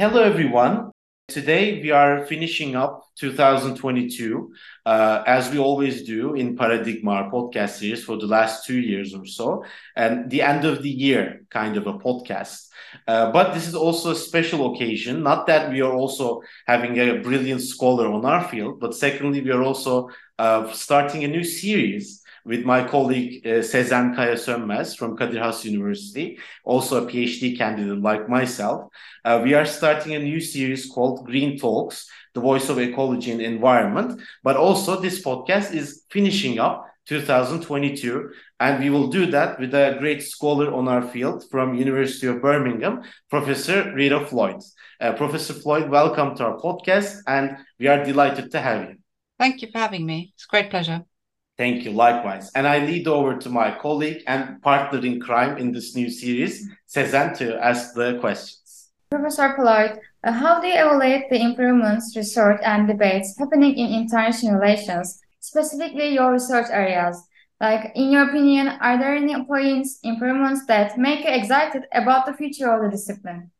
Hello, everyone. Today we are finishing up 2022, uh, as we always do in Paradigma, podcast series for the last two years or so, and the end of the year kind of a podcast. Uh, but this is also a special occasion, not that we are also having a brilliant scholar on our field, but secondly, we are also uh, starting a new series with my colleague uh, Sezen Kaya Sönmez from Kadir Has University, also a PhD candidate like myself. Uh, we are starting a new series called Green Talks, the voice of ecology and environment. But also, this podcast is finishing up 2022 and we will do that with a great scholar on our field from university of birmingham professor rita floyd uh, professor floyd welcome to our podcast and we are delighted to have you thank you for having me it's a great pleasure Thank you, likewise. And I lead over to my colleague and partner in crime in this new series, Sezen, to ask the questions. Professor Floyd, uh, how do you evaluate the improvements, research, and debates happening in international relations, specifically your research areas? Like, in your opinion, are there any points, improvements that make you excited about the future of the discipline?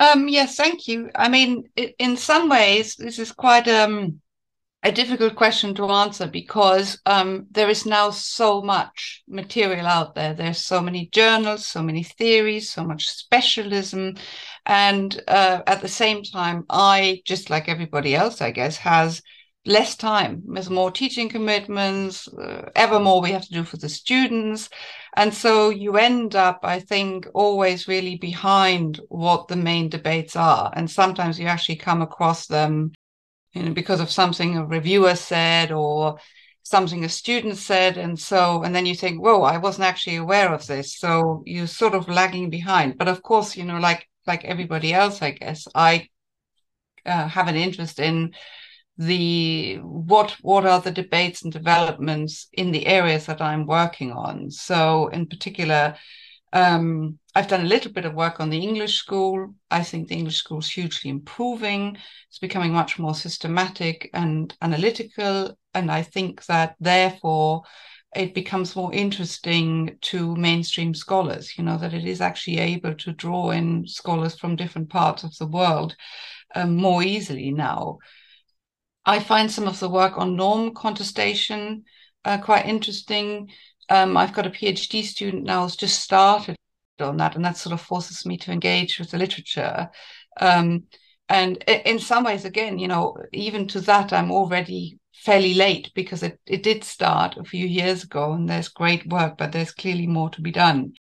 Um, yes, thank you. I mean, in some ways, this is quite um, a difficult question to answer because um, there is now so much material out there. There's so many journals, so many theories, so much specialism. And uh, at the same time, I, just like everybody else, I guess, has less time. There's more teaching commitments, uh, ever more we have to do for the students. And so you end up, I think, always really behind what the main debates are. And sometimes you actually come across them you know, because of something a reviewer said or something a student said. And so, and then you think, whoa, I wasn't actually aware of this. So you're sort of lagging behind. But of course, you know, like, like everybody else, I guess, I uh, have an interest in the what what are the debates and developments in the areas that I'm working on. So in particular, um, I've done a little bit of work on the English school. I think the English school is hugely improving. It's becoming much more systematic and analytical. And I think that therefore it becomes more interesting to mainstream scholars, you know, that it is actually able to draw in scholars from different parts of the world um, more easily now. I find some of the work on norm contestation uh, quite interesting. Um, I've got a PhD student now who's just started on that, and that sort of forces me to engage with the literature. Um, and in some ways, again, you know, even to that, I'm already fairly late because it, it did start a few years ago and there's great work, but there's clearly more to be done.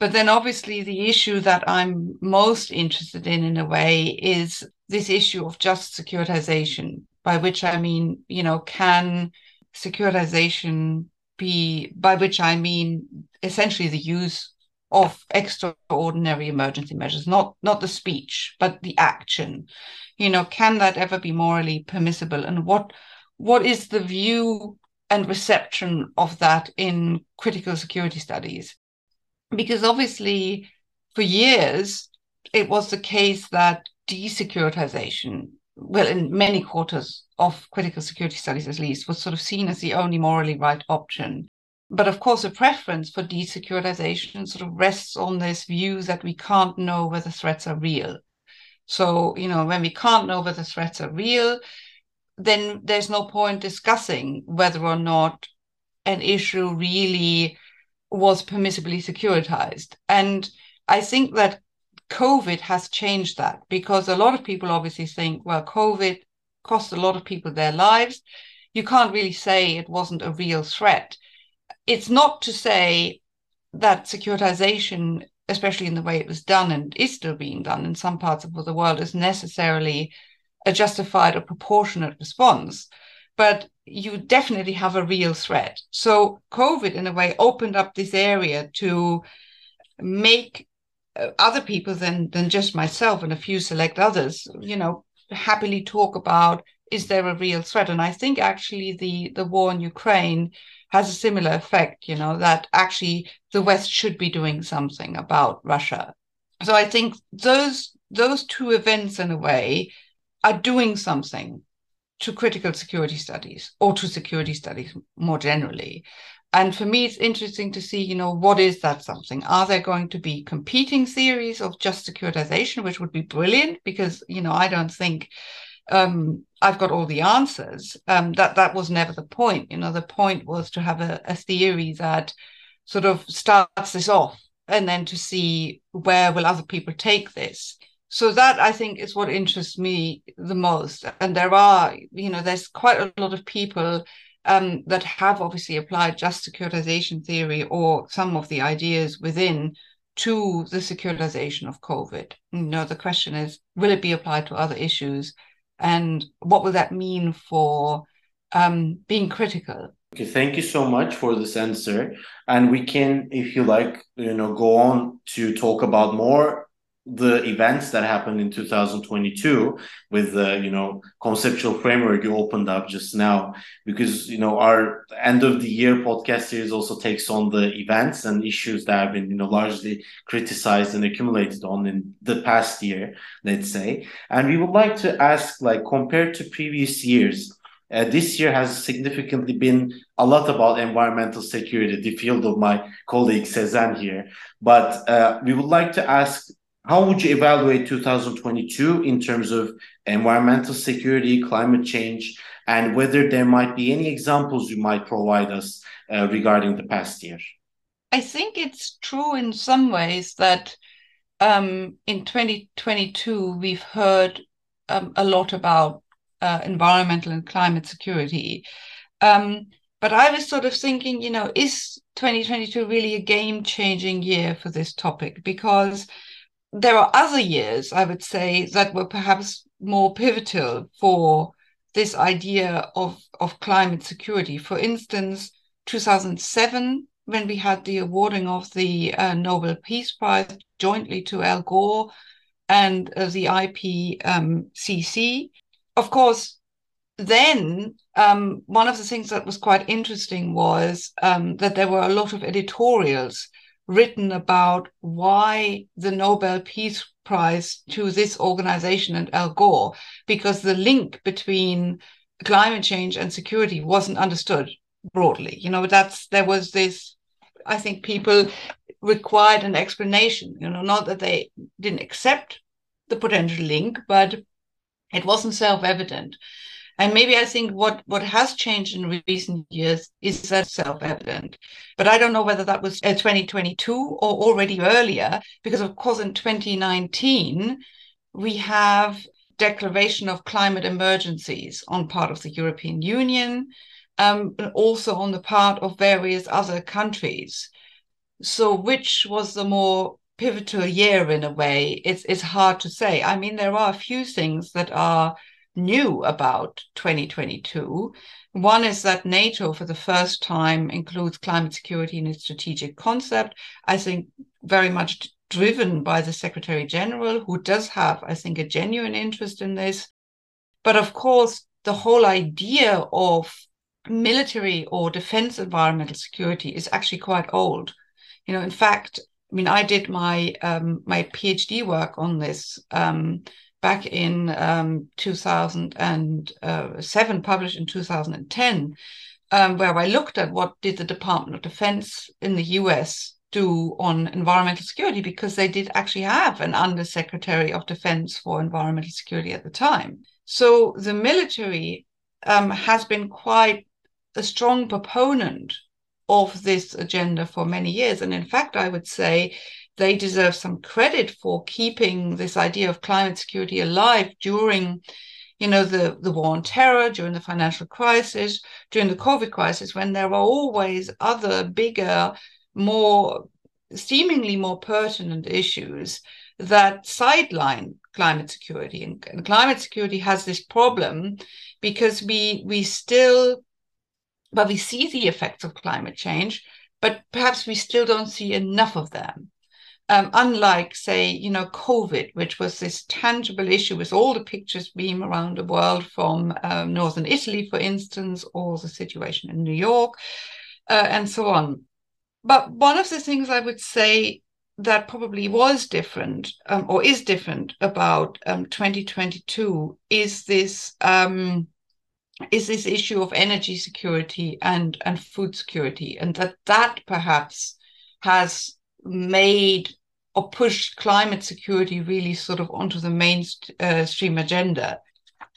But then obviously the issue that I'm most interested in in a way is this issue of just securitization, by which I mean, you know, can securitization be, by which I mean essentially the use of extraordinary emergency measures, not not the speech, but the action. You know, can that ever be morally permissible? And what what is the view and reception of that in critical security studies? Because obviously, for years, it was the case that desecuritization, well, in many quarters of critical security studies at least, was sort of seen as the only morally right option. But of course, a preference for desecuritization sort of rests on this view that we can't know whether threats are real. So, you know, when we can't know whether threats are real, then there's no point discussing whether or not an issue really was permissibly securitized. And I think that COVID has changed that because a lot of people obviously think, well, COVID cost a lot of people their lives. You can't really say it wasn't a real threat it's not to say that securitization, especially in the way it was done and is still being done in some parts of the world, is necessarily a justified or proportionate response. But you definitely have a real threat. So COVID, in a way, opened up this area to make other people than than just myself and a few select others, you know, happily talk about is there a real threat? And I think actually the the war in Ukraine has a similar effect, you know, that actually the West should be doing something about Russia. So I think those those two events in a way are doing something to critical security studies or to security studies more generally. And for me, it's interesting to see, you know, what is that something? Are there going to be competing theories of just securitization, which would be brilliant? Because, you know, I don't think um, I've got all the answers. Um, that that was never the point. You know, the point was to have a, a theory that sort of starts this off, and then to see where will other people take this. So that I think is what interests me the most. And there are, you know, there's quite a lot of people um, that have obviously applied just securitization theory or some of the ideas within to the securitization of COVID. You know, the question is, will it be applied to other issues? And what will that mean for um, being critical? Okay, thank you so much for this answer. And we can, if you like, you know, go on to talk about more the events that happened in 2022 with the you know conceptual framework you opened up just now because you know our end of the year podcast series also takes on the events and issues that have been you know largely criticized and accumulated on in the past year let's say and we would like to ask like compared to previous years uh, this year has significantly been a lot about environmental security, the field of my colleague Sezen here. But uh, we would like to ask how would you evaluate 2022 in terms of environmental security, climate change, and whether there might be any examples you might provide us uh, regarding the past year? I think it's true in some ways that um, in 2022 we've heard um, a lot about uh, environmental and climate security. Um, but I was sort of thinking, you know, is 2022 really a game changing year for this topic? Because there are other years, I would say, that were perhaps more pivotal for this idea of, of climate security. For instance, 2007, when we had the awarding of the uh, Nobel Peace Prize jointly to Al Gore and uh, the IPCC. Um, of course, then um, one of the things that was quite interesting was um, that there were a lot of editorials written about why the Nobel Peace Prize to this organization and Al Gore, because the link between climate change and security wasn't understood broadly. You know, that's there was this, I think people required an explanation, you know, not that they didn't accept the potential link, but it wasn't self-evident. And maybe I think what, what has changed in recent years is that self-evident. But I don't know whether that was 2022 or already earlier, because of course in 2019 we have declaration of climate emergencies on part of the European Union, um, and also on the part of various other countries. So which was the more pivotal year in a way? It's it's hard to say. I mean, there are a few things that are new about 2022. One is that NATO, for the first time, includes climate security in its strategic concept. I think very much driven by the Secretary General, who does have, I think, a genuine interest in this. But of course, the whole idea of military or defense environmental security is actually quite old. You know, in fact, I mean, I did my um, my PhD work on this um, back in um, 2007, published in 2010, um, where I looked at what did the Department of Defense in the US do on environmental security, because they did actually have an Undersecretary of Defense for Environmental Security at the time. So the military um, has been quite a strong proponent of this agenda for many years. And in fact, I would say they deserve some credit for keeping this idea of climate security alive during you know the the war on terror during the financial crisis during the covid crisis when there are always other bigger more seemingly more pertinent issues that sideline climate security. And, and climate security has this problem because we we still but we see the effects of climate change but perhaps we still don't see enough of them um, unlike, say, you know, COVID, which was this tangible issue with all the pictures being around the world from um, northern Italy, for instance, or the situation in New York, uh, and so on. But one of the things I would say that probably was different um, or is different about um, 2022 is this um, is this issue of energy security and and food security, and that that perhaps has made or pushed climate security really sort of onto the mainstream agenda.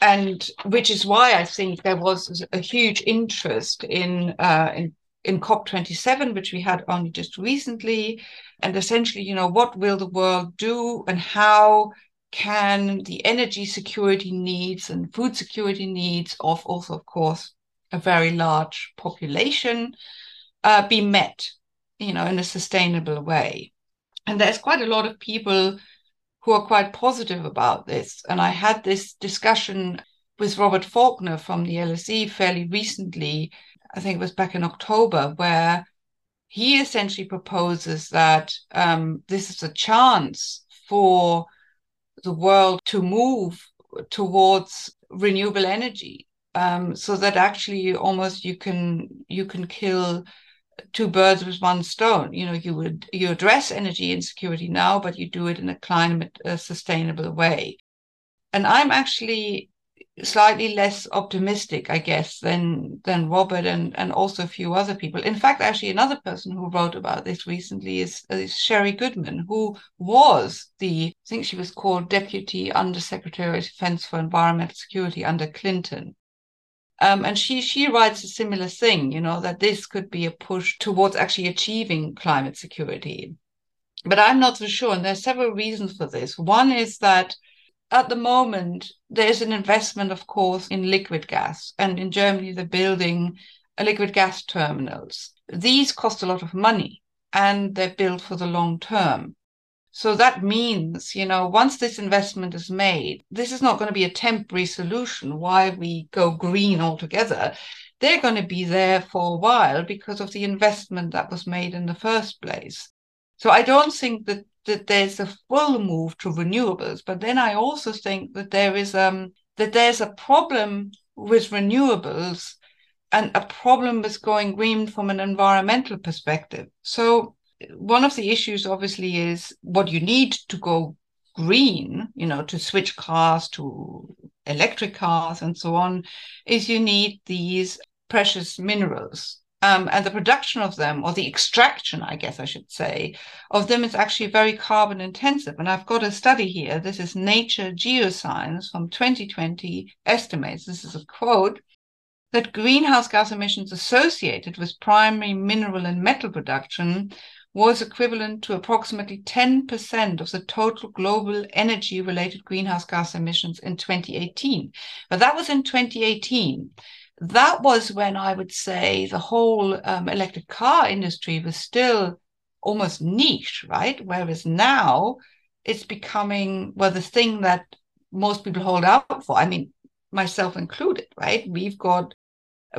And which is why I think there was a huge interest in uh, in in COP27, which we had only just recently, and essentially, you know, what will the world do, and how can the energy security needs and food security needs of also, of course, a very large population uh, be met, you know, in a sustainable way. And there's quite a lot of people who are quite positive about this. And I had this discussion with Robert Falkner from the LSE fairly recently, I think it was back in October, where he essentially proposes that um, this is a chance for the world to move towards renewable energy um, so that actually almost you can you can kill two birds with one stone. You know, you would you address energy insecurity now, but you do it in a climate uh, sustainable way. And I'm actually slightly less optimistic, I guess, than than Robert and and also a few other people. In fact, actually, another person who wrote about this recently is, is Sherri Goodman, who was the I think she was called Deputy Undersecretary of Defense for Environmental Security under Clinton. Um, and she she writes a similar thing, you know, that this could be a push towards actually achieving climate security. But I'm not so sure, and there's several reasons for this. One is that at the moment there's an investment, of course, in liquid gas, and in Germany they're building liquid gas terminals. These cost a lot of money, and they're built for the long term. So that means, you know, once this investment is made, this is not going to be a temporary solution why we go green altogether. They're going to be there for a while because of the investment that was made in the first place. So I don't think that, that there's a full move to renewables, but then I also think that there is um that there's a problem with renewables and a problem with going green from an environmental perspective. So one of the issues obviously is what you need to go green, you know, to switch cars to electric cars and so on, is you need these precious minerals. Um, and the production of them, or the extraction, I guess I should say, of them is actually very carbon intensive. And I've got a study here. This is Nature Geoscience from 2020 estimates. This is a quote that greenhouse gas emissions associated with primary mineral and metal production was equivalent to approximately 10% of the total global energy related greenhouse gas emissions in 2018. But that was in 2018. That was when I would say the whole um, electric car industry was still almost niche, right? Whereas now it's becoming, well, the thing that most people hold out for. I mean, myself included, right? We've got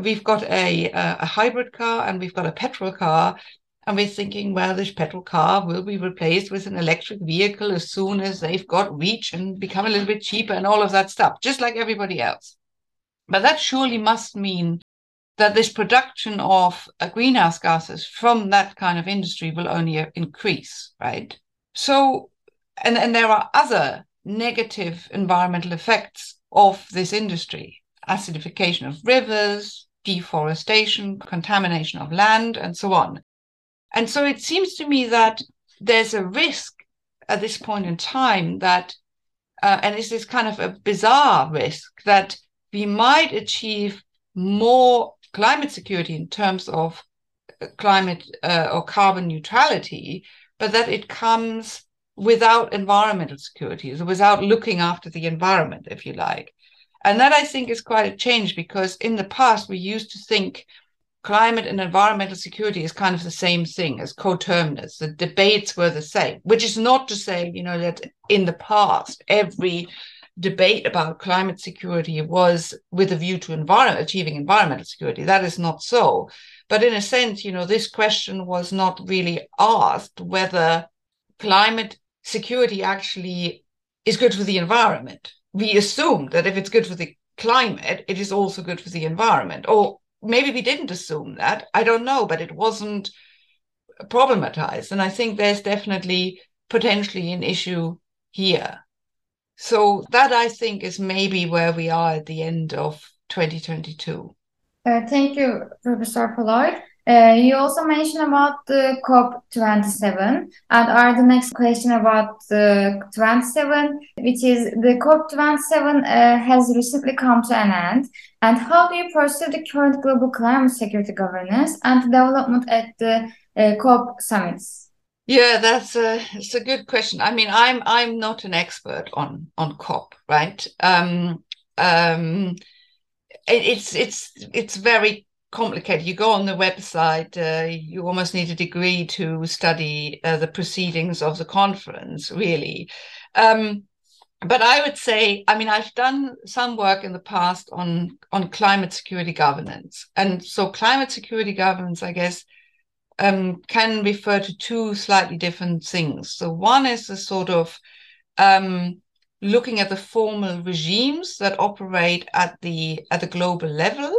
we've got a, a hybrid car and we've got a petrol car and we're thinking, well, this petrol car will be replaced with an electric vehicle as soon as they've got reach and become a little bit cheaper and all of that stuff, just like everybody else. But that surely must mean that this production of uh, greenhouse gases from that kind of industry will only uh, increase, right? So, and, and there are other negative environmental effects of this industry acidification of rivers, deforestation, contamination of land, and so on. And so it seems to me that there's a risk at this point in time that, uh, and this kind of a bizarre risk that we might achieve more climate security in terms of uh, climate uh, or carbon neutrality, but that it comes without environmental security, so without looking after the environment, if you like. And that I think is quite a change because in the past we used to think climate and environmental security is kind of the same thing as coterminous. The debates were the same, which is not to say, you know, that in the past, every debate about climate security was with a view to environment, achieving environmental security. That is not so. But in a sense, you know, this question was not really asked whether climate security actually is good for the environment. We assume that if it's good for the climate, it is also good for the environment, or maybe we didn't assume that. I don't know, but it wasn't problematized. And I think there's definitely potentially an issue here. So that I think is maybe where we are at the end of 2022. Uh, thank you, Professor Floyd. Uh, you also mentioned about the COP27 and our the next question about the 27, which is the COP27 uh, has recently come to an end. And how do you perceive the current global climate security governance and development at the uh, COP summits? Yeah, that's a it's a good question. I mean, I'm I'm not an expert on on COP, right? Um, um, it, it's it's it's very complicated. You go on the website, uh, you almost need a degree to study uh, the proceedings of the conference, really. Um, but I would say, I mean, I've done some work in the past on on climate security governance, and so climate security governance, I guess, um, can refer to two slightly different things. So one is the sort of um, looking at the formal regimes that operate at the at the global level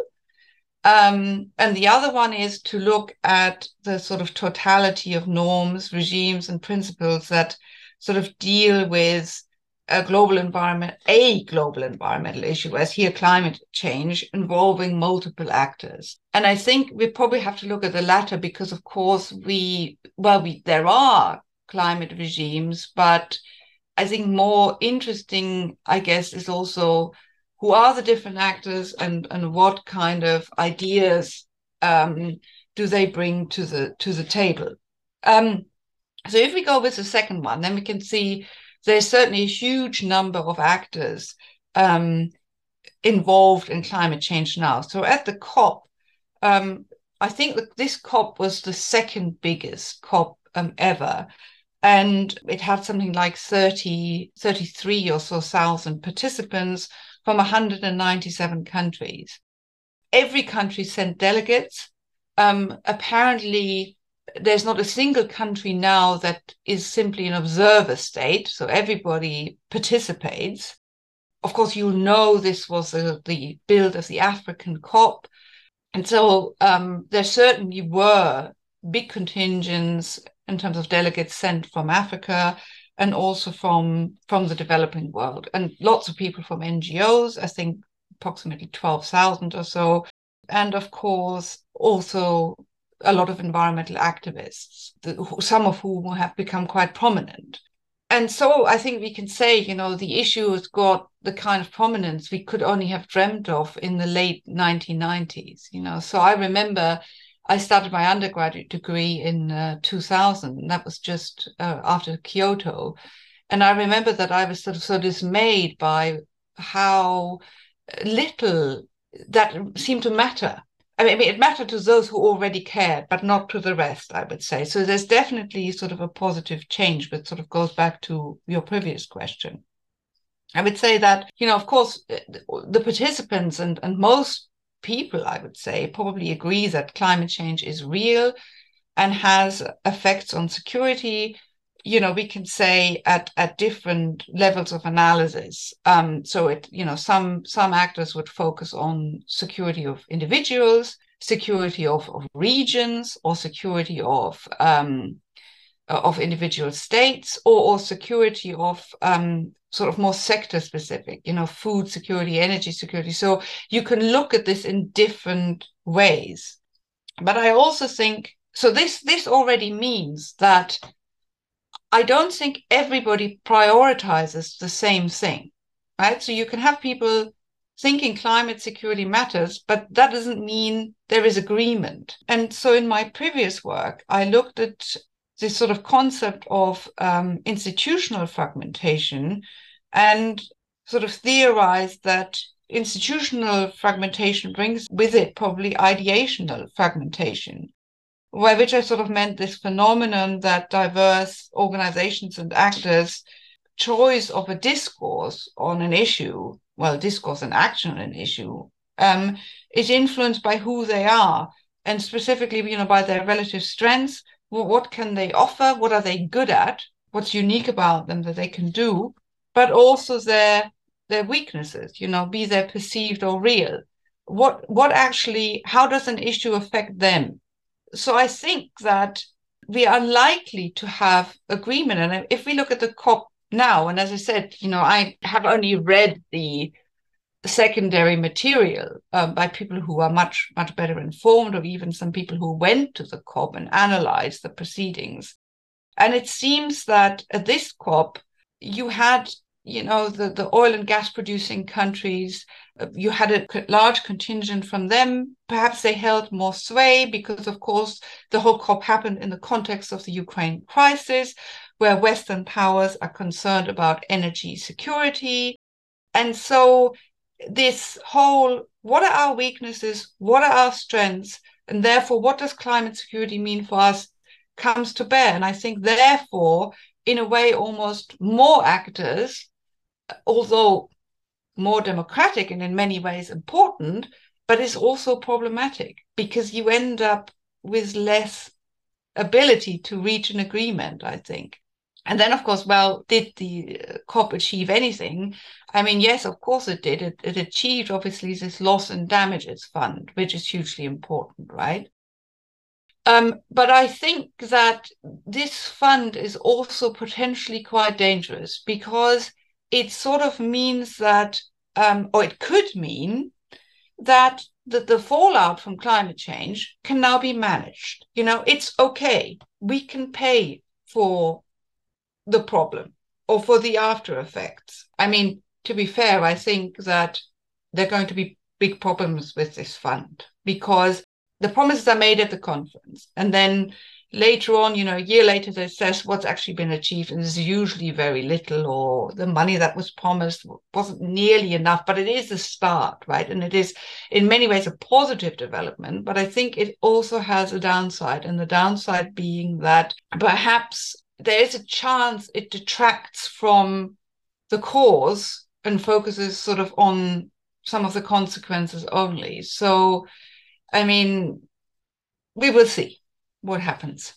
um, and the other one is to look at the sort of totality of norms, regimes, and principles that sort of deal with a global environment, a global environmental issue, as here climate change, involving multiple actors. And I think we probably have to look at the latter because, of course, we, well, we, there are climate regimes, but I think more interesting, I guess, is also who are the different actors and and what kind of ideas um, do they bring to the to the table? Um, so if we go with the second one then we can see there's certainly a huge number of actors um, involved in climate change now. So at the cop um, i think that this cop was the second biggest cop um, ever. And it had something like 30 33 or so thousand participants from 197 countries. Every country sent delegates. Um, apparently, there's not a single country now that is simply an observer state, so everybody participates. Of course, you know this was the, build of the African COP. And so um, there certainly were big contingents in terms of delegates sent from Africa and also from from the developing world. And lots of people from ngos i think approximately 12000 or so. And of course also a lot of environmental activists some of whom have become quite prominent. And so i think we can say you know the issue has got the kind of prominence we could only have dreamt of in the late 1990s you know. So i remember I started my undergraduate degree in uh, 2000. That was just uh, after Kyoto. And I remember that I was sort of so dismayed by how little that seemed to matter. I mean, it mattered to those who already cared, but not to the rest, I would say. So there's definitely sort of a positive change, but sort of goes back to your previous question. I would say that, you know, of course, the participants and, and most people, I would say, probably agree that climate change is real and has effects on security. You know, we can say at at different levels of analysis. Um, so it, you know, some some actors would focus on security of individuals, security of, of regions, or security of um, of individual states, or, or security of um, sort of more sector specific, you know, food security, energy security. So you can look at this in different ways. But I also think so this this already means that I don't think everybody prioritizes the same thing. Right. So you can have people thinking climate security matters, but that doesn't mean there is agreement. And so in my previous work, I looked at this sort of concept of um, institutional fragmentation and sort of theorized that institutional fragmentation brings with it probably ideational fragmentation, by which I sort of meant this phenomenon that diverse organizations and actors' choice of a discourse on an issue, well, discourse and action on an issue, um, is influenced by who they are and specifically, you know, by their relative strengths what can they offer? What are they good at? What's unique about them that they can do? But also their their weaknesses, you know, be they perceived or real. What what actually how does an issue affect them? So I think that we are likely to have agreement. And if we look at the COP now, and as I said, you know, I have only read the secondary material uh, by people who are much much better informed or even some people who went to the cop and analyzed the proceedings and it seems that at this cop you had you know the, the oil and gas producing countries uh, you had a large contingent from them. Perhaps they held more sway because of course the whole cop happened in the context of the ukraine crisis where western powers are concerned about energy security. And so this whole what are our weaknesses? What are our strengths? And therefore what does climate security mean for us comes to bear. And i think therefore in a way almost more actors although more democratic and in many ways important, but is also problematic because you end up with less ability to reach an agreement, I think. And then, of course, well, did the uh, COP achieve anything? I mean, yes, of course it did. It, it achieved, obviously, this loss and damages fund, which is hugely important, right? Um, but I think that this fund is also potentially quite dangerous because it sort of means that, um, or it could mean that the, the fallout from climate change can now be managed. You know, it's okay. We can pay for the problem or for the after effects. I mean, to be fair, I think that there are going to be big problems with this fund because the promises are made at the conference and then later on, you know, a year later, they assess what's actually been achieved, and there's usually very little, or the money that was promised wasn't nearly enough. But it is a start, right? And it is, in many ways, a positive development. But I think it also has a downside, and the downside being that perhaps there is a chance it detracts from the cause and focuses sort of on some of the consequences only. So, I mean, we will see what happens.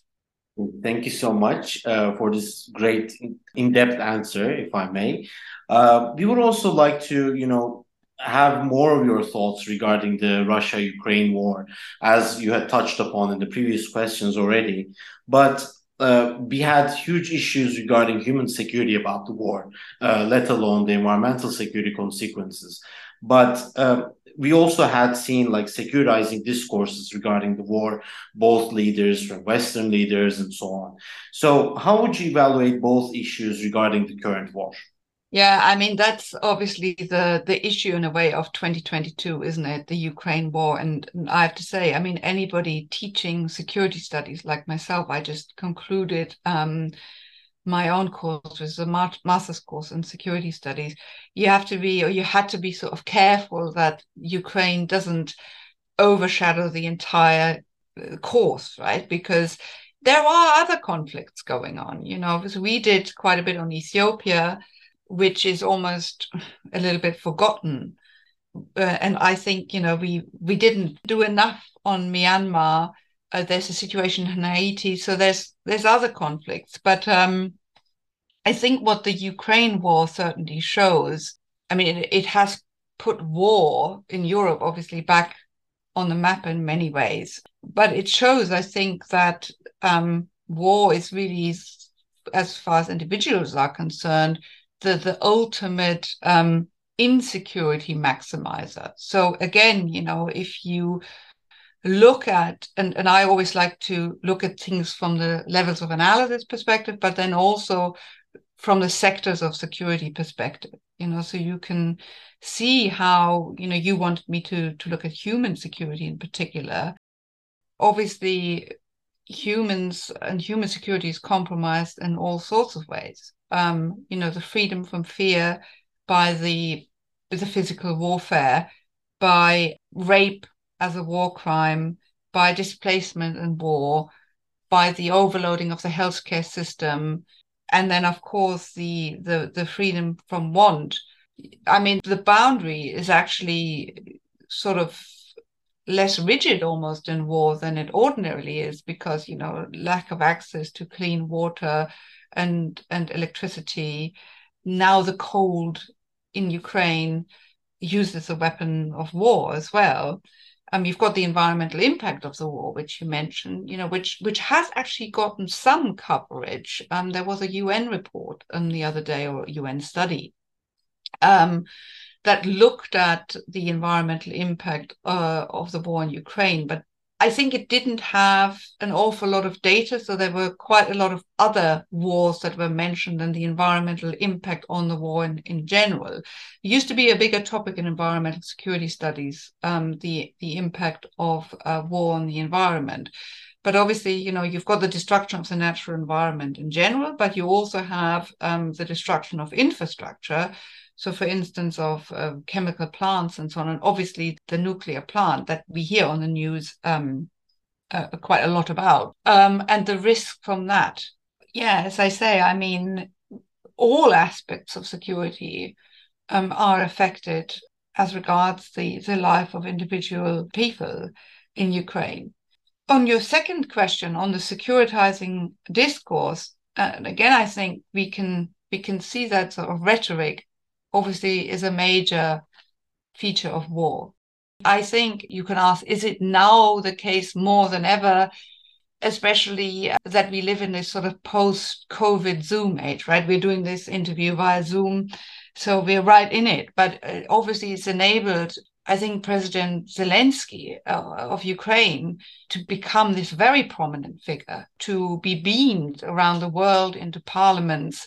Thank you so much uh, for this great in-depth answer, if I may. Uh, we would also like to, you know, have more of your thoughts regarding the Russia-Ukraine war, as you had touched upon in the previous questions already. But uh, we had huge issues regarding human security about the war, uh, let alone the environmental security consequences. But uh, we also had seen like securitizing discourses regarding the war, both leaders from Western leaders and so on. So, how would you evaluate both issues regarding the current war? Yeah, I mean that's obviously the the issue in a way of 2022, isn't it? The Ukraine war, and, I have to say, I mean, anybody teaching security studies like myself, I just concluded um, my own course, is a master's course in security studies, you have to be, or you had to be sort of careful that Ukraine doesn't overshadow the entire uh, course, right? Because there are other conflicts going on, you know, because we did quite a bit on Ethiopia, which is almost a little bit forgotten. Uh, and I think, you know, we, we didn't do enough on Myanmar uh, there's a situation in Haiti, so there's there's other conflicts. But um, I think what the Ukraine war certainly shows, I mean, it, it has put war in Europe obviously back on the map in many ways. But it shows, I think, that um, war is really, as far as individuals are concerned, the the ultimate um, insecurity maximizer. So again, you know, if you look at and, and i always like to look at things from the levels of analysis perspective but then also from the sectors of security perspective you know so you can see how you know you wanted me to to look at human security in particular. Obviously humans and human security is compromised in all sorts of ways. Um you know the freedom from fear by the the physical warfare by rape as a war crime by displacement and war, by the overloading of the healthcare system, and then of course the the the freedom from want. I mean, the boundary is actually sort of less rigid almost in war than it ordinarily is because you know lack of access to clean water and and electricity. Now the cold in ukraine uses a weapon of war as well um, you've got the environmental impact of the war, which you mentioned, you know, which which has actually gotten some coverage. Um, there was a UN report um, the other day or a UN study. Um, that looked at the environmental impact uh, of the war in Ukraine, but I think it didn't have an awful lot of data. So there were quite a lot of other wars that were mentioned and the environmental impact on the war in, in general. It used to be a bigger topic in environmental security studies, um, the, the impact of uh, war on the environment. But obviously, you know, you've got the destruction of the natural environment in general, but you also have um, the destruction of infrastructure, so, for instance, of uh, chemical plants and so on, and obviously the nuclear plant that we hear on the news um, uh, quite a lot about, um, and the risk from that. Yeah, as I say, I mean, all aspects of security um, are affected as regards the, the life of individual people in Ukraine. On your second question on the securitizing discourse, uh, and again, I think we can we can see that sort of rhetoric obviously is a major feature of war. I think you can ask, is it now the case more than ever, especially that we live in this sort of post COVID Zoom age, right? We're doing this interview via Zoom. So we're right in it. But uh, obviously, it's enabled, I think, President Zelensky uh, of Ukraine to become this very prominent figure, to be beamed around the world into parliaments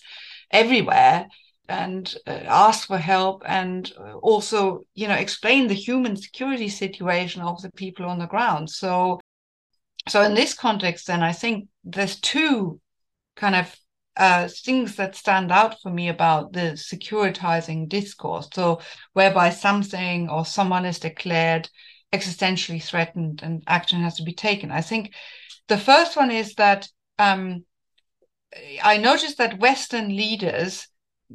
everywhere and uh, ask for help and uh, also you know explain the human security situation of the people on the ground. So so in this context then i think there's two kind of uh, things that stand out for me about the securitizing discourse. So whereby something or someone is declared existentially threatened and action has to be taken. I think the first one is that um, i noticed that western leaders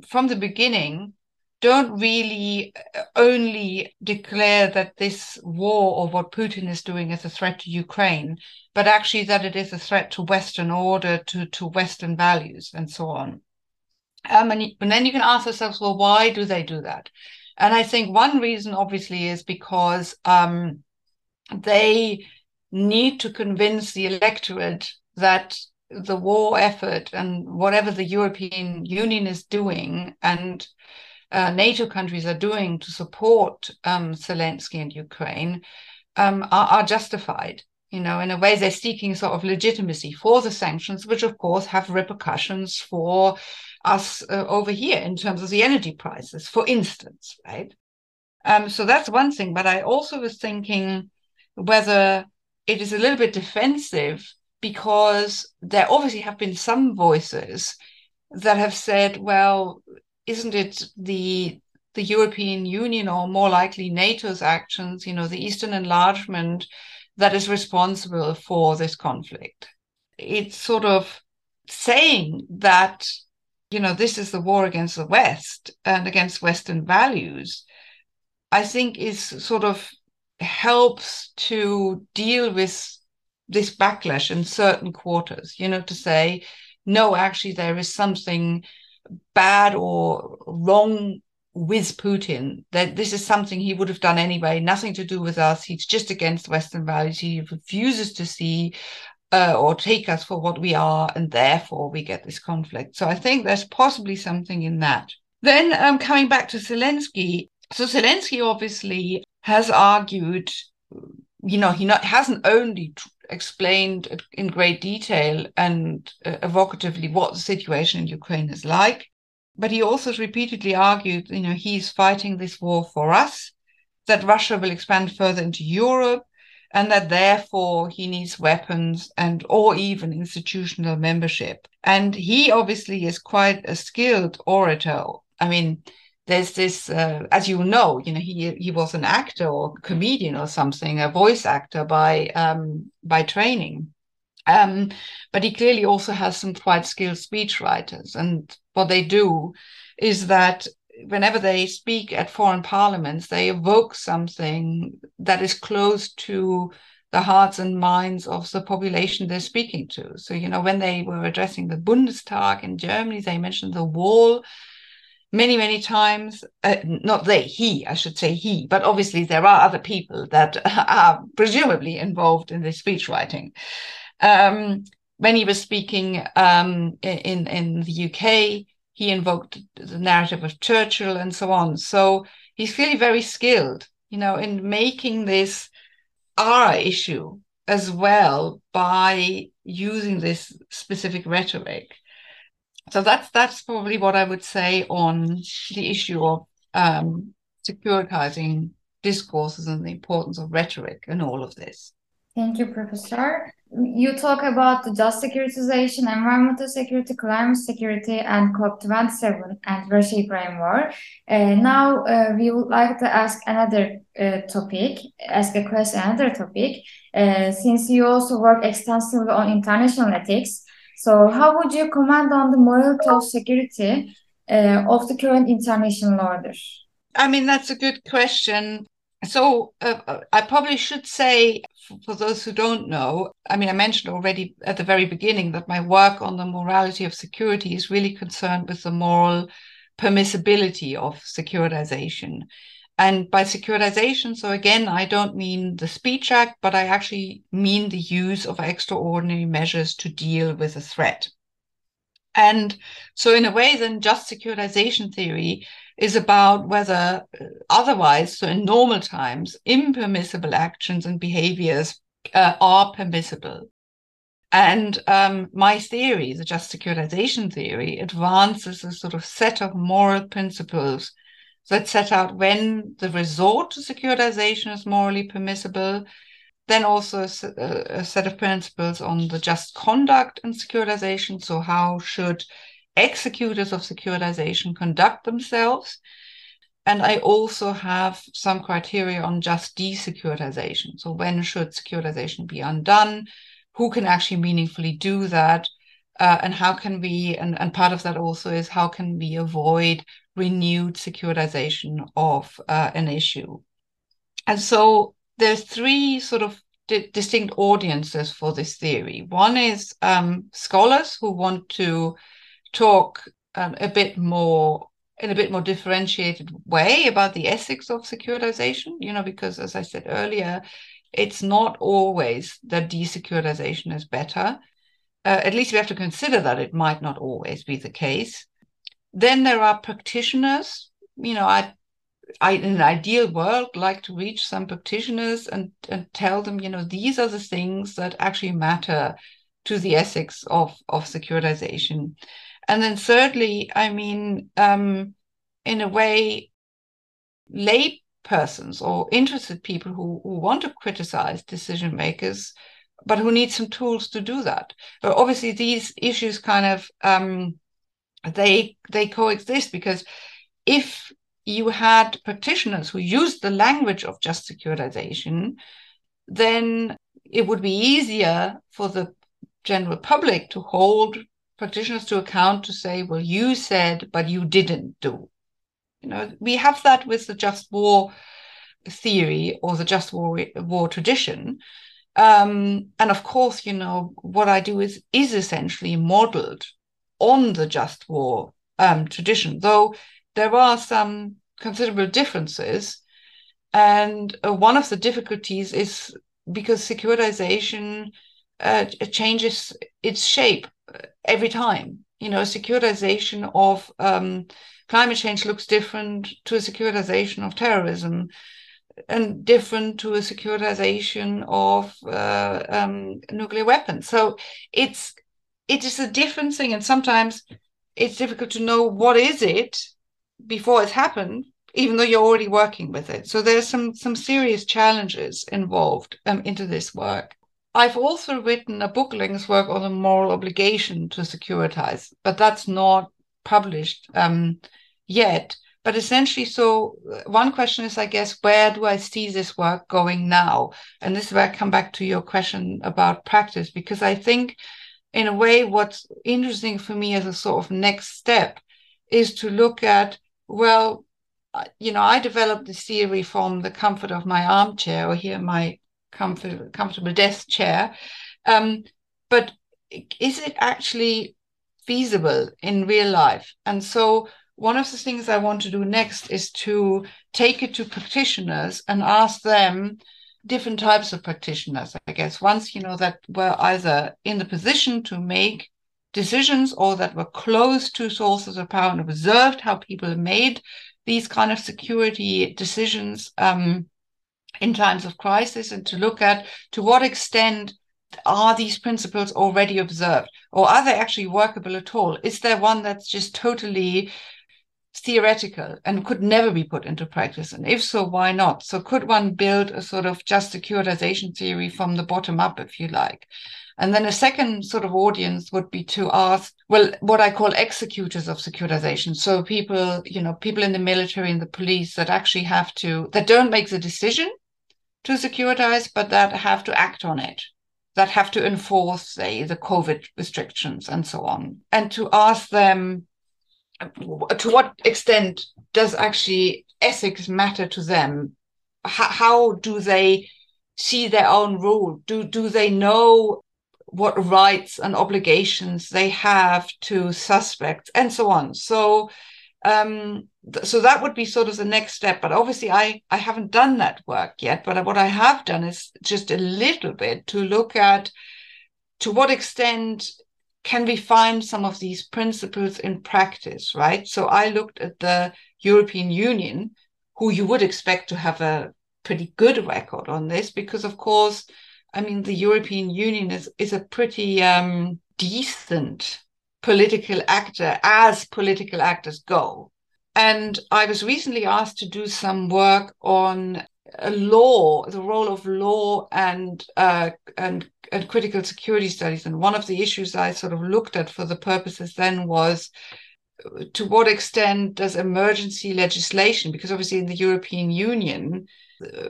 from the beginning don't really uh, only declare that this war or what Putin is doing is a threat to Ukraine, but actually that it is a threat to Western order, to, to Western values, and so on. Um, and, and then you can ask yourselves, well, why do they do that? And I think one reason, obviously, is because um, they need to convince the electorate that the war effort and whatever the European Union is doing and uh, NATO countries are doing to support um, Zelensky and Ukraine um, are, are, justified. You know, in a way, they're seeking sort of legitimacy for the sanctions, which of course have repercussions for us uh, over here in terms of the energy prices, for instance, right? Um, so that's one thing. But I also was thinking whether it is a little bit defensive because there obviously have been some voices that have said, well, isn't it the the European Union or more likely NATO's actions, you know, the Eastern enlargement that is responsible for this conflict? It's sort of saying that, you know, this is the war against the West and against Western values, I think is sort of helps to deal with this backlash in certain quarters, you know, to say, no, actually, there is something bad or wrong with Putin, that this is something he would have done anyway, nothing to do with us. He's just against Western values. He refuses to see uh, or take us for what we are, and therefore we get this conflict. So I think there's possibly something in that. Then um, coming back to Zelensky, so Zelensky obviously has argued, you know, he not, hasn't only explained in great detail and uh, evocatively what the situation in Ukraine is like. But he also repeatedly argued, you know, he's fighting this war for us, that Russia will expand further into Europe, and that therefore he needs weapons and or even institutional membership. And he obviously is quite a skilled orator. I mean, there's this, uh, as you know, you know, he he was an actor or comedian or something, a voice actor by um, by training. Um, but he clearly also has some quite skilled speech writers, and what they do is that whenever they speak at foreign parliaments, they evoke something that is close to the hearts and minds of the population they're speaking to. So, you know, when they were addressing the Bundestag in Germany, they mentioned the wall many, many times. Uh, not they, he, I should say he, but obviously there are other people that are presumably involved in the speech writing. Um, when he was speaking um, in, in the UK, he invoked the narrative of Churchill and so on. So he's clearly very skilled, you know, in making this our issue as well by using this specific rhetoric. So that's that's probably what I would say on the issue of um, securitizing discourses and the importance of rhetoric and all of this. Thank you, Professor. You talk about the just securitization, environmental security, climate security, and COP27 and Ukraine. Uh, now, uh, we would like to ask another uh, topic, ask a question, another topic. Uh, since you also work extensively on international ethics, so how would you comment on the morality of security uh, of the current international order? I mean, that's a good question. So uh, I probably should say, for those who don't know, I mean, I mentioned already at the very beginning that my work on the morality of security is really concerned with the moral permissibility of securitization. And by securitization, so again, I don't mean the Speech Act, but I actually mean the use of extraordinary measures to deal with a threat. And so, in a way, then just securitization theory is about whether uh, otherwise, so in normal times, impermissible actions and behaviors uh, are permissible. And um, my theory, the just securitization theory, advances a sort of set of moral principles that set out when the resort to securitization is morally permissible, then also a, set of principles on the just conduct in securitization. So, how should executors of securitization conduct themselves. And I also have some criteria on just desecuritization. So, when should securitization be undone? Who can actually meaningfully do that? Uh, and how can we, and, and part of that also is how can we avoid renewed securitization of uh, an issue? And so there's three sort of di- distinct audiences for this theory. One is um, scholars who want to talk um, a bit more in a bit more differentiated way about the ethics of securitization, you know, because as I said earlier, it's not always that desecuritization is better. Uh, at least we have to consider that it might not always be the case. Then there are practitioners. You know, I, I in an ideal world like to reach some practitioners and and tell them, you know, these are the things that actually matter to the ethics of of securitization. And then thirdly, I mean, um, in a way, lay persons or interested people who, who want to criticize decision makers, but who need some tools to do that. But obviously, these issues kind of um, they they coexist because if you had practitioners who used the language of just securitization, then it would be easier for the general public to hold practitioners to account to say, well, you said, but you didn't do. You know, we have that with the just war theory or the just war, war tradition. Um, and of course, you know, what I do is is essentially modeled on the just war um, tradition, though there are some considerable differences. And uh, one of the difficulties is because securitization uh, changes its shape every time. You know, securitization of um, climate change looks different to a securitization of terrorism and different to a securitization of uh, um, nuclear weapons. So it's it is a different thing, and sometimes it's difficult to know what is it before it's happened, even though you're already working with it. So there's some some serious challenges involved um, into this work. I've also written a book length work on the moral obligation to securitize, but that's not published um, yet. But essentially, so uh, one question is, I guess, where do I see this work going now? And this is where I come back to your question about practice, because I think, in a way, what's interesting for me as a sort of next step is to look at, well, you know, I developed this theory from the comfort of my armchair, or here my comfort, comfortable desk chair. Um, but is it actually feasible in real life? And so one of the things I want to do next is to take it to practitioners and ask them different types of practitioners, I guess, once, you know, that were either in the position to make decisions or that were close to sources of power and observed how people made these kind of security decisions um, in times of crisis and to look at to what extent are these principles already observed or are they actually workable at all? Is there one that's just totally theoretical and could never be put into practice? And if so, why not? So could one build a sort of just securitization theory from the bottom up, if you like? And then a second sort of audience would be to ask, well, what I call executors of securitization. So people, you know, people in the military and the police that actually have to, that don't make the decision to securitize, but that have to act on it, that have to enforce, say, the COVID restrictions and so on. And to ask them, to what extent does actually ethics matter to them? How, how do they see their own role? Do do they know what rights and obligations they have to suspects and so on so um so that would be sort of the next step but obviously i i haven't done that work yet but what i have done is just a little bit to look at to what extent can we find some of these principles in practice right so i looked at the european union who you would expect to have a pretty good record on this because of course I mean, the European Union is, is a pretty um, decent political actor as political actors go. And I was recently asked to do some work on law, the role of law and, uh, and and critical security studies. And one of the issues I sort of looked at for the purposes then was to what extent does emergency legislation, because obviously in the European Union,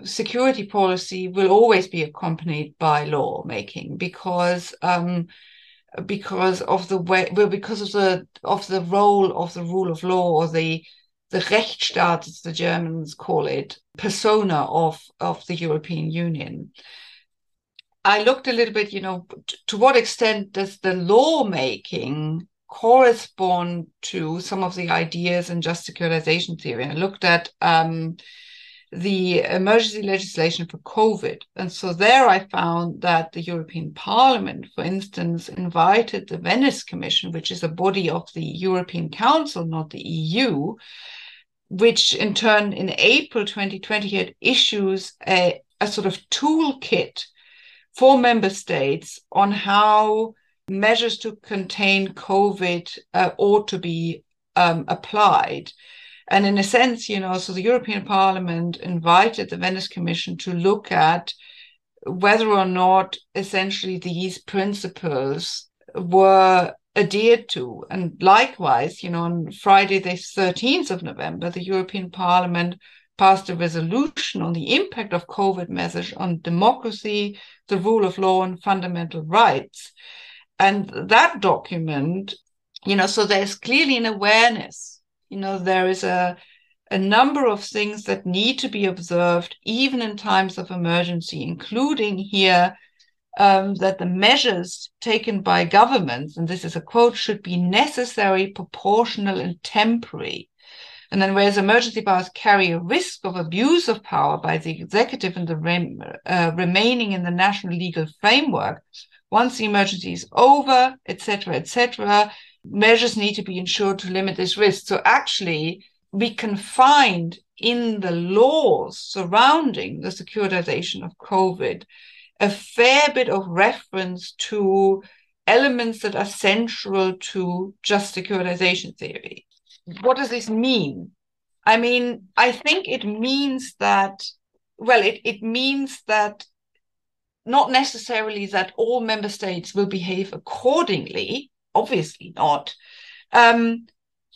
security policy will always be accompanied by lawmaking because um, because of the way well because of the of the role of the rule of law or the the Rechtsstaat, as the Germans call it, persona of of the European Union. I looked a little bit, you know, to what extent does the lawmaking correspond to some of the ideas in just securitization theory? I looked at um, the emergency legislation for COVID. And so there I found that the European Parliament, for instance, invited the Venice Commission, which is a body of the European Council, not the EU, which in turn in April 2020 had issues a, a sort of toolkit for member states on how measures to contain COVID uh, ought to be um, applied. And in a sense, you know, so the European Parliament invited the Venice Commission to look at whether or not essentially these principles were adhered to. And likewise, you know, on Friday, the 13th of November, the European Parliament passed a resolution on the impact of COVID measures on democracy, the rule of law, and fundamental rights. And that document, you know, so there's clearly an awareness you know there is a a number of things that need to be observed even in times of emergency including here um, that the measures taken by governments and this is a quote should be necessary proportional and temporary. And then whereas emergency powers carry a risk of abuse of power by the executive and the uh, remaining in the national legal framework once the emergency is over etc etc measures need to be ensured to limit this risk. So actually, we can find in the laws surrounding the securitization of COVID a fair bit of reference to elements that are central to just securitization theory. What does this mean? I mean, I think it means that, well, it, it means that not necessarily that all member states will behave accordingly, obviously not. Um,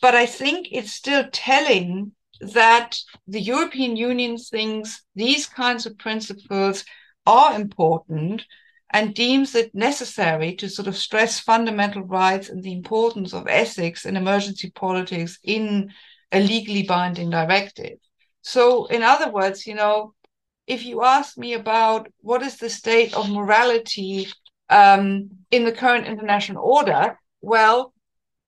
but I think it's still telling that the European Union thinks these kinds of principles are important and deems it necessary to sort of stress fundamental rights and the importance of ethics and emergency politics in a legally binding directive. So, in other words, you know, if you ask me about what is the state of morality um, in the current international order, well,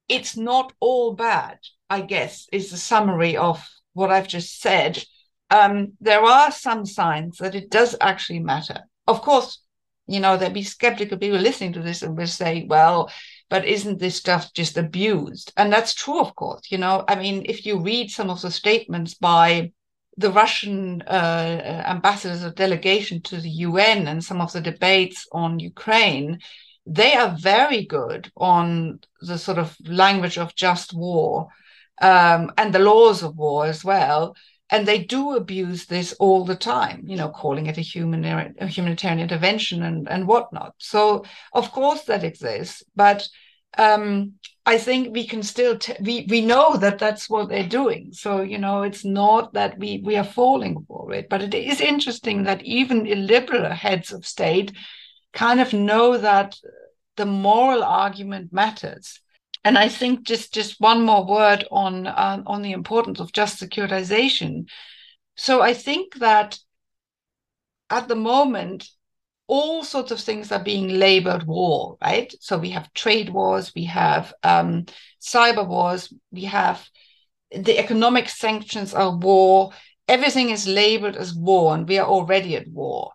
it's not all bad, I guess, is the summary of what I've just said. Um, there are some signs that it does actually matter. Of course, you know, there'd be skeptical people listening to this and will say, well, but isn't this stuff just abused? And that's true, of course. You know, I mean, if you read some of the statements by the Russian uh, ambassadors of delegation to the UN and some of the debates on Ukraine, they are very good on the sort of language of just war um, and the laws of war as well. And they do abuse this all the time, you know, calling it a humanitarian, a humanitarian intervention and, and whatnot. So, of course, that exists. But um, I think we can still t- we we know that that's what they're doing. So you know, it's not that we we are falling for it, but it is interesting that even illiberal heads of state kind of know that the moral argument matters. And I think just just one more word on uh, on the importance of just securitization. So I think that at the moment all sorts of things are being labeled war, right? So we have trade wars, we have um, cyber wars, we have the economic sanctions are war. Everything is labeled as war, and we are already at war.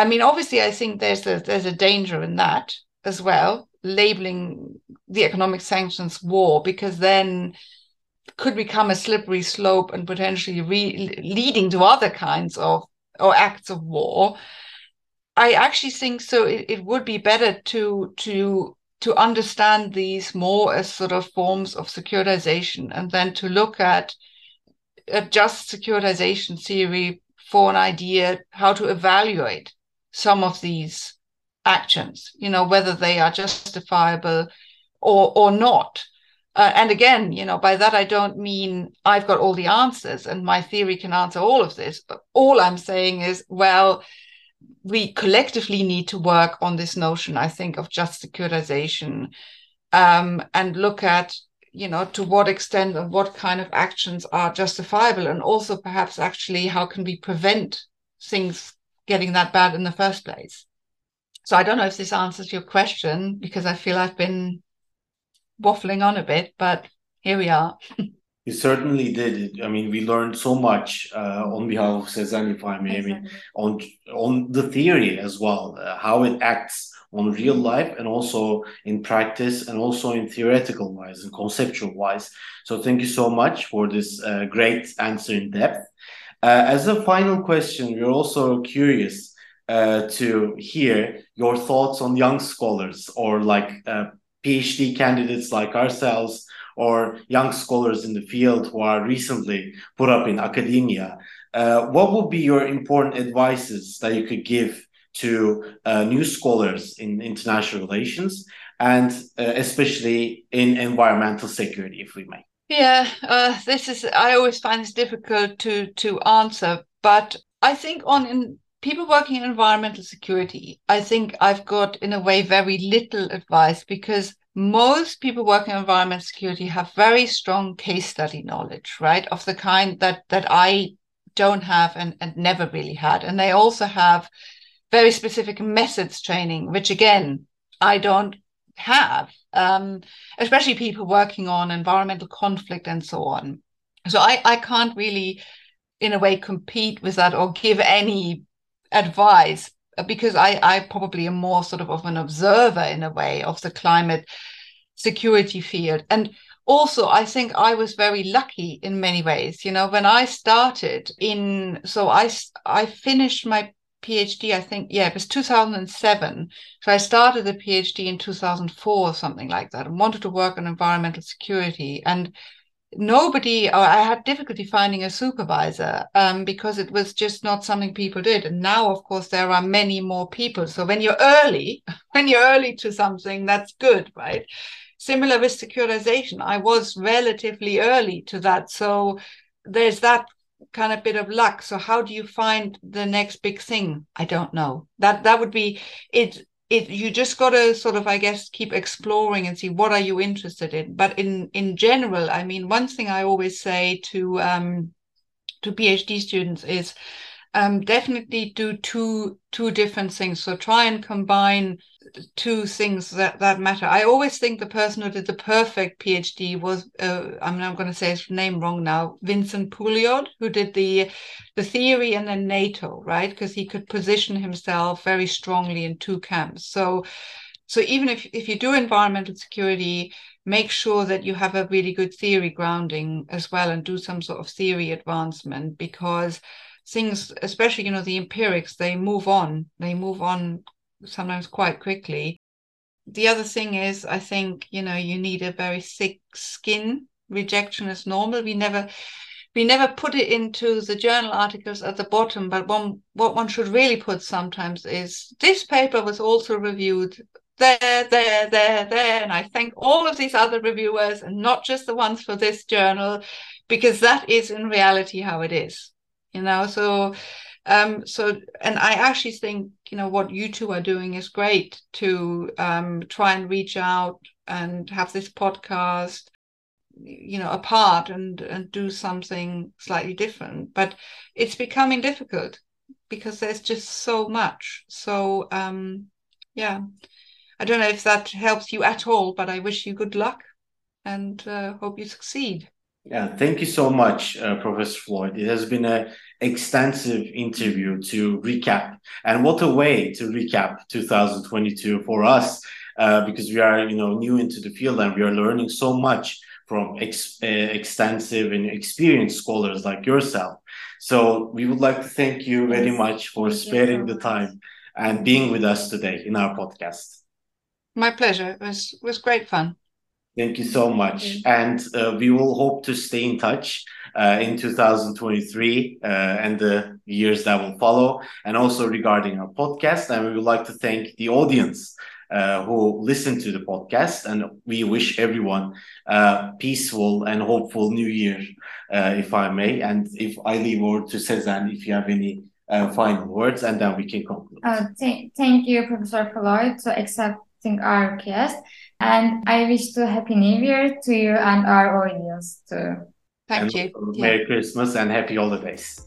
I mean, obviously, I think there's a there's a danger in that as well, labeling the economic sanctions war, because then could become a slippery slope and potentially re- leading to other kinds of or acts of war. I actually think so. It, it would be better to to to understand these more as sort of forms of securitization, and then to look at a just securitization theory for an idea how to evaluate some of these actions. You know whether they are justifiable or or not. Uh, and again, you know, by that I don't mean I've got all the answers and my theory can answer all of this. But all I'm saying is, well, we collectively need to work on this notion, I think, of just securitization um, and look at, you know, to what extent and what kind of actions are justifiable, and also perhaps actually how can we prevent things getting that bad in the first place. So I don't know if this answers your question because I feel I've been waffling on a bit, but here we are. You certainly did. I mean, we learned so much uh, on behalf of Sezen, if I may. I mean, on on the theory as well, uh, how it acts on real life and also in practice and also in theoretical wise and conceptual wise. So thank you so much for this uh, great answer in depth. Uh, as a final question, we're also curious uh, to hear your thoughts on young scholars or like uh, PhD candidates like ourselves or young scholars in the field who are recently put up in academia, uh, what would be your important advices that you could give to uh, new scholars in international relations and uh, especially in environmental security, if we may? Yeah, uh, this is. I always find this difficult to to answer, but I think on in people working in environmental security, I think I've got in a way very little advice because most people working in environmental security have very strong case study knowledge, right? Of the kind that that I don't have and, and never really had. And they also have very specific methods training, which again, I don't have, um, especially people working on environmental conflict and so on. So I, I can't really, in a way, compete with that or give any advice because I, I probably am more sort of of an observer in a way of the climate security field. And also, I think I was very lucky in many ways. You know, when I started in, so I I finished my PhD. I think yeah, it was 2007. So I started the PhD in 2004 or something like that, and wanted to work on environmental security. And nobody or i had difficulty finding a supervisor um, because it was just not something people did. And now of course there are many more people. So when you're early when you're early to something that's good right? Similar with securitization. I was relatively early to that. So there's that kind of bit of luck. So how do you find the next big thing? I don't know. That that would be it it you just got to sort of i guess keep exploring and see what are you interested in. But in in general i mean one thing i always say to um to phd students is um definitely do two two different things so try and combine two things that that matter. I always think the person who did the perfect PhD was uh, I mean I'm going to say his name wrong now, Vincent Pouliot, who did the the theory and then NATO, right? Because he could position himself very strongly in two camps. So so even if, if you do environmental security, make sure that you have a really good theory grounding as well and do some sort of theory advancement because things, especially, you know, the empirics, they move on. They move on sometimes quite quickly. The other thing is, I think, you know, you need a very thick skin. Rejection is normal. We never we never put it into the journal articles at the bottom, but one, what one should really put sometimes is this paper was also reviewed there, there, there, there. And I thank all of these other reviewers and not just the ones for this journal, because that is in reality how it is, you know. So, um, so, and I actually think, you know, what you two are doing is great to um, try and reach out and have this podcast you know apart and and do something slightly different. But it's becoming difficult because there's just so much. So um yeah. I don't know if that helps you at all but i wish you good luck and uh, hope you succeed yeah thank you so much uh, professor floyd it has been a extensive interview to recap and what a way to recap 2022 for us uh, because we are you know new into the field and we are learning so much from ex, uh, extensive and experienced scholars like yourself. So we would like to thank you very much for sparing the time and being with us today in our podcast. My pleasure. It was was great fun. Thank you so much. And uh, we will hope to stay in touch uh, in 2023 uh, and the years that will follow, and also regarding our podcast. And we would like to thank the audience uh, who listen to the podcast. And we wish everyone a peaceful and hopeful new year, uh, if I may. And if I leave word to Sezen, if you have any uh, final words, and then we can conclude. Uh, th thank you, Professor Floyd, for accepting our request. And I wish to Happy New Year to you and our audience too. Thank and you. Merry yeah. Christmas and Happy Holidays.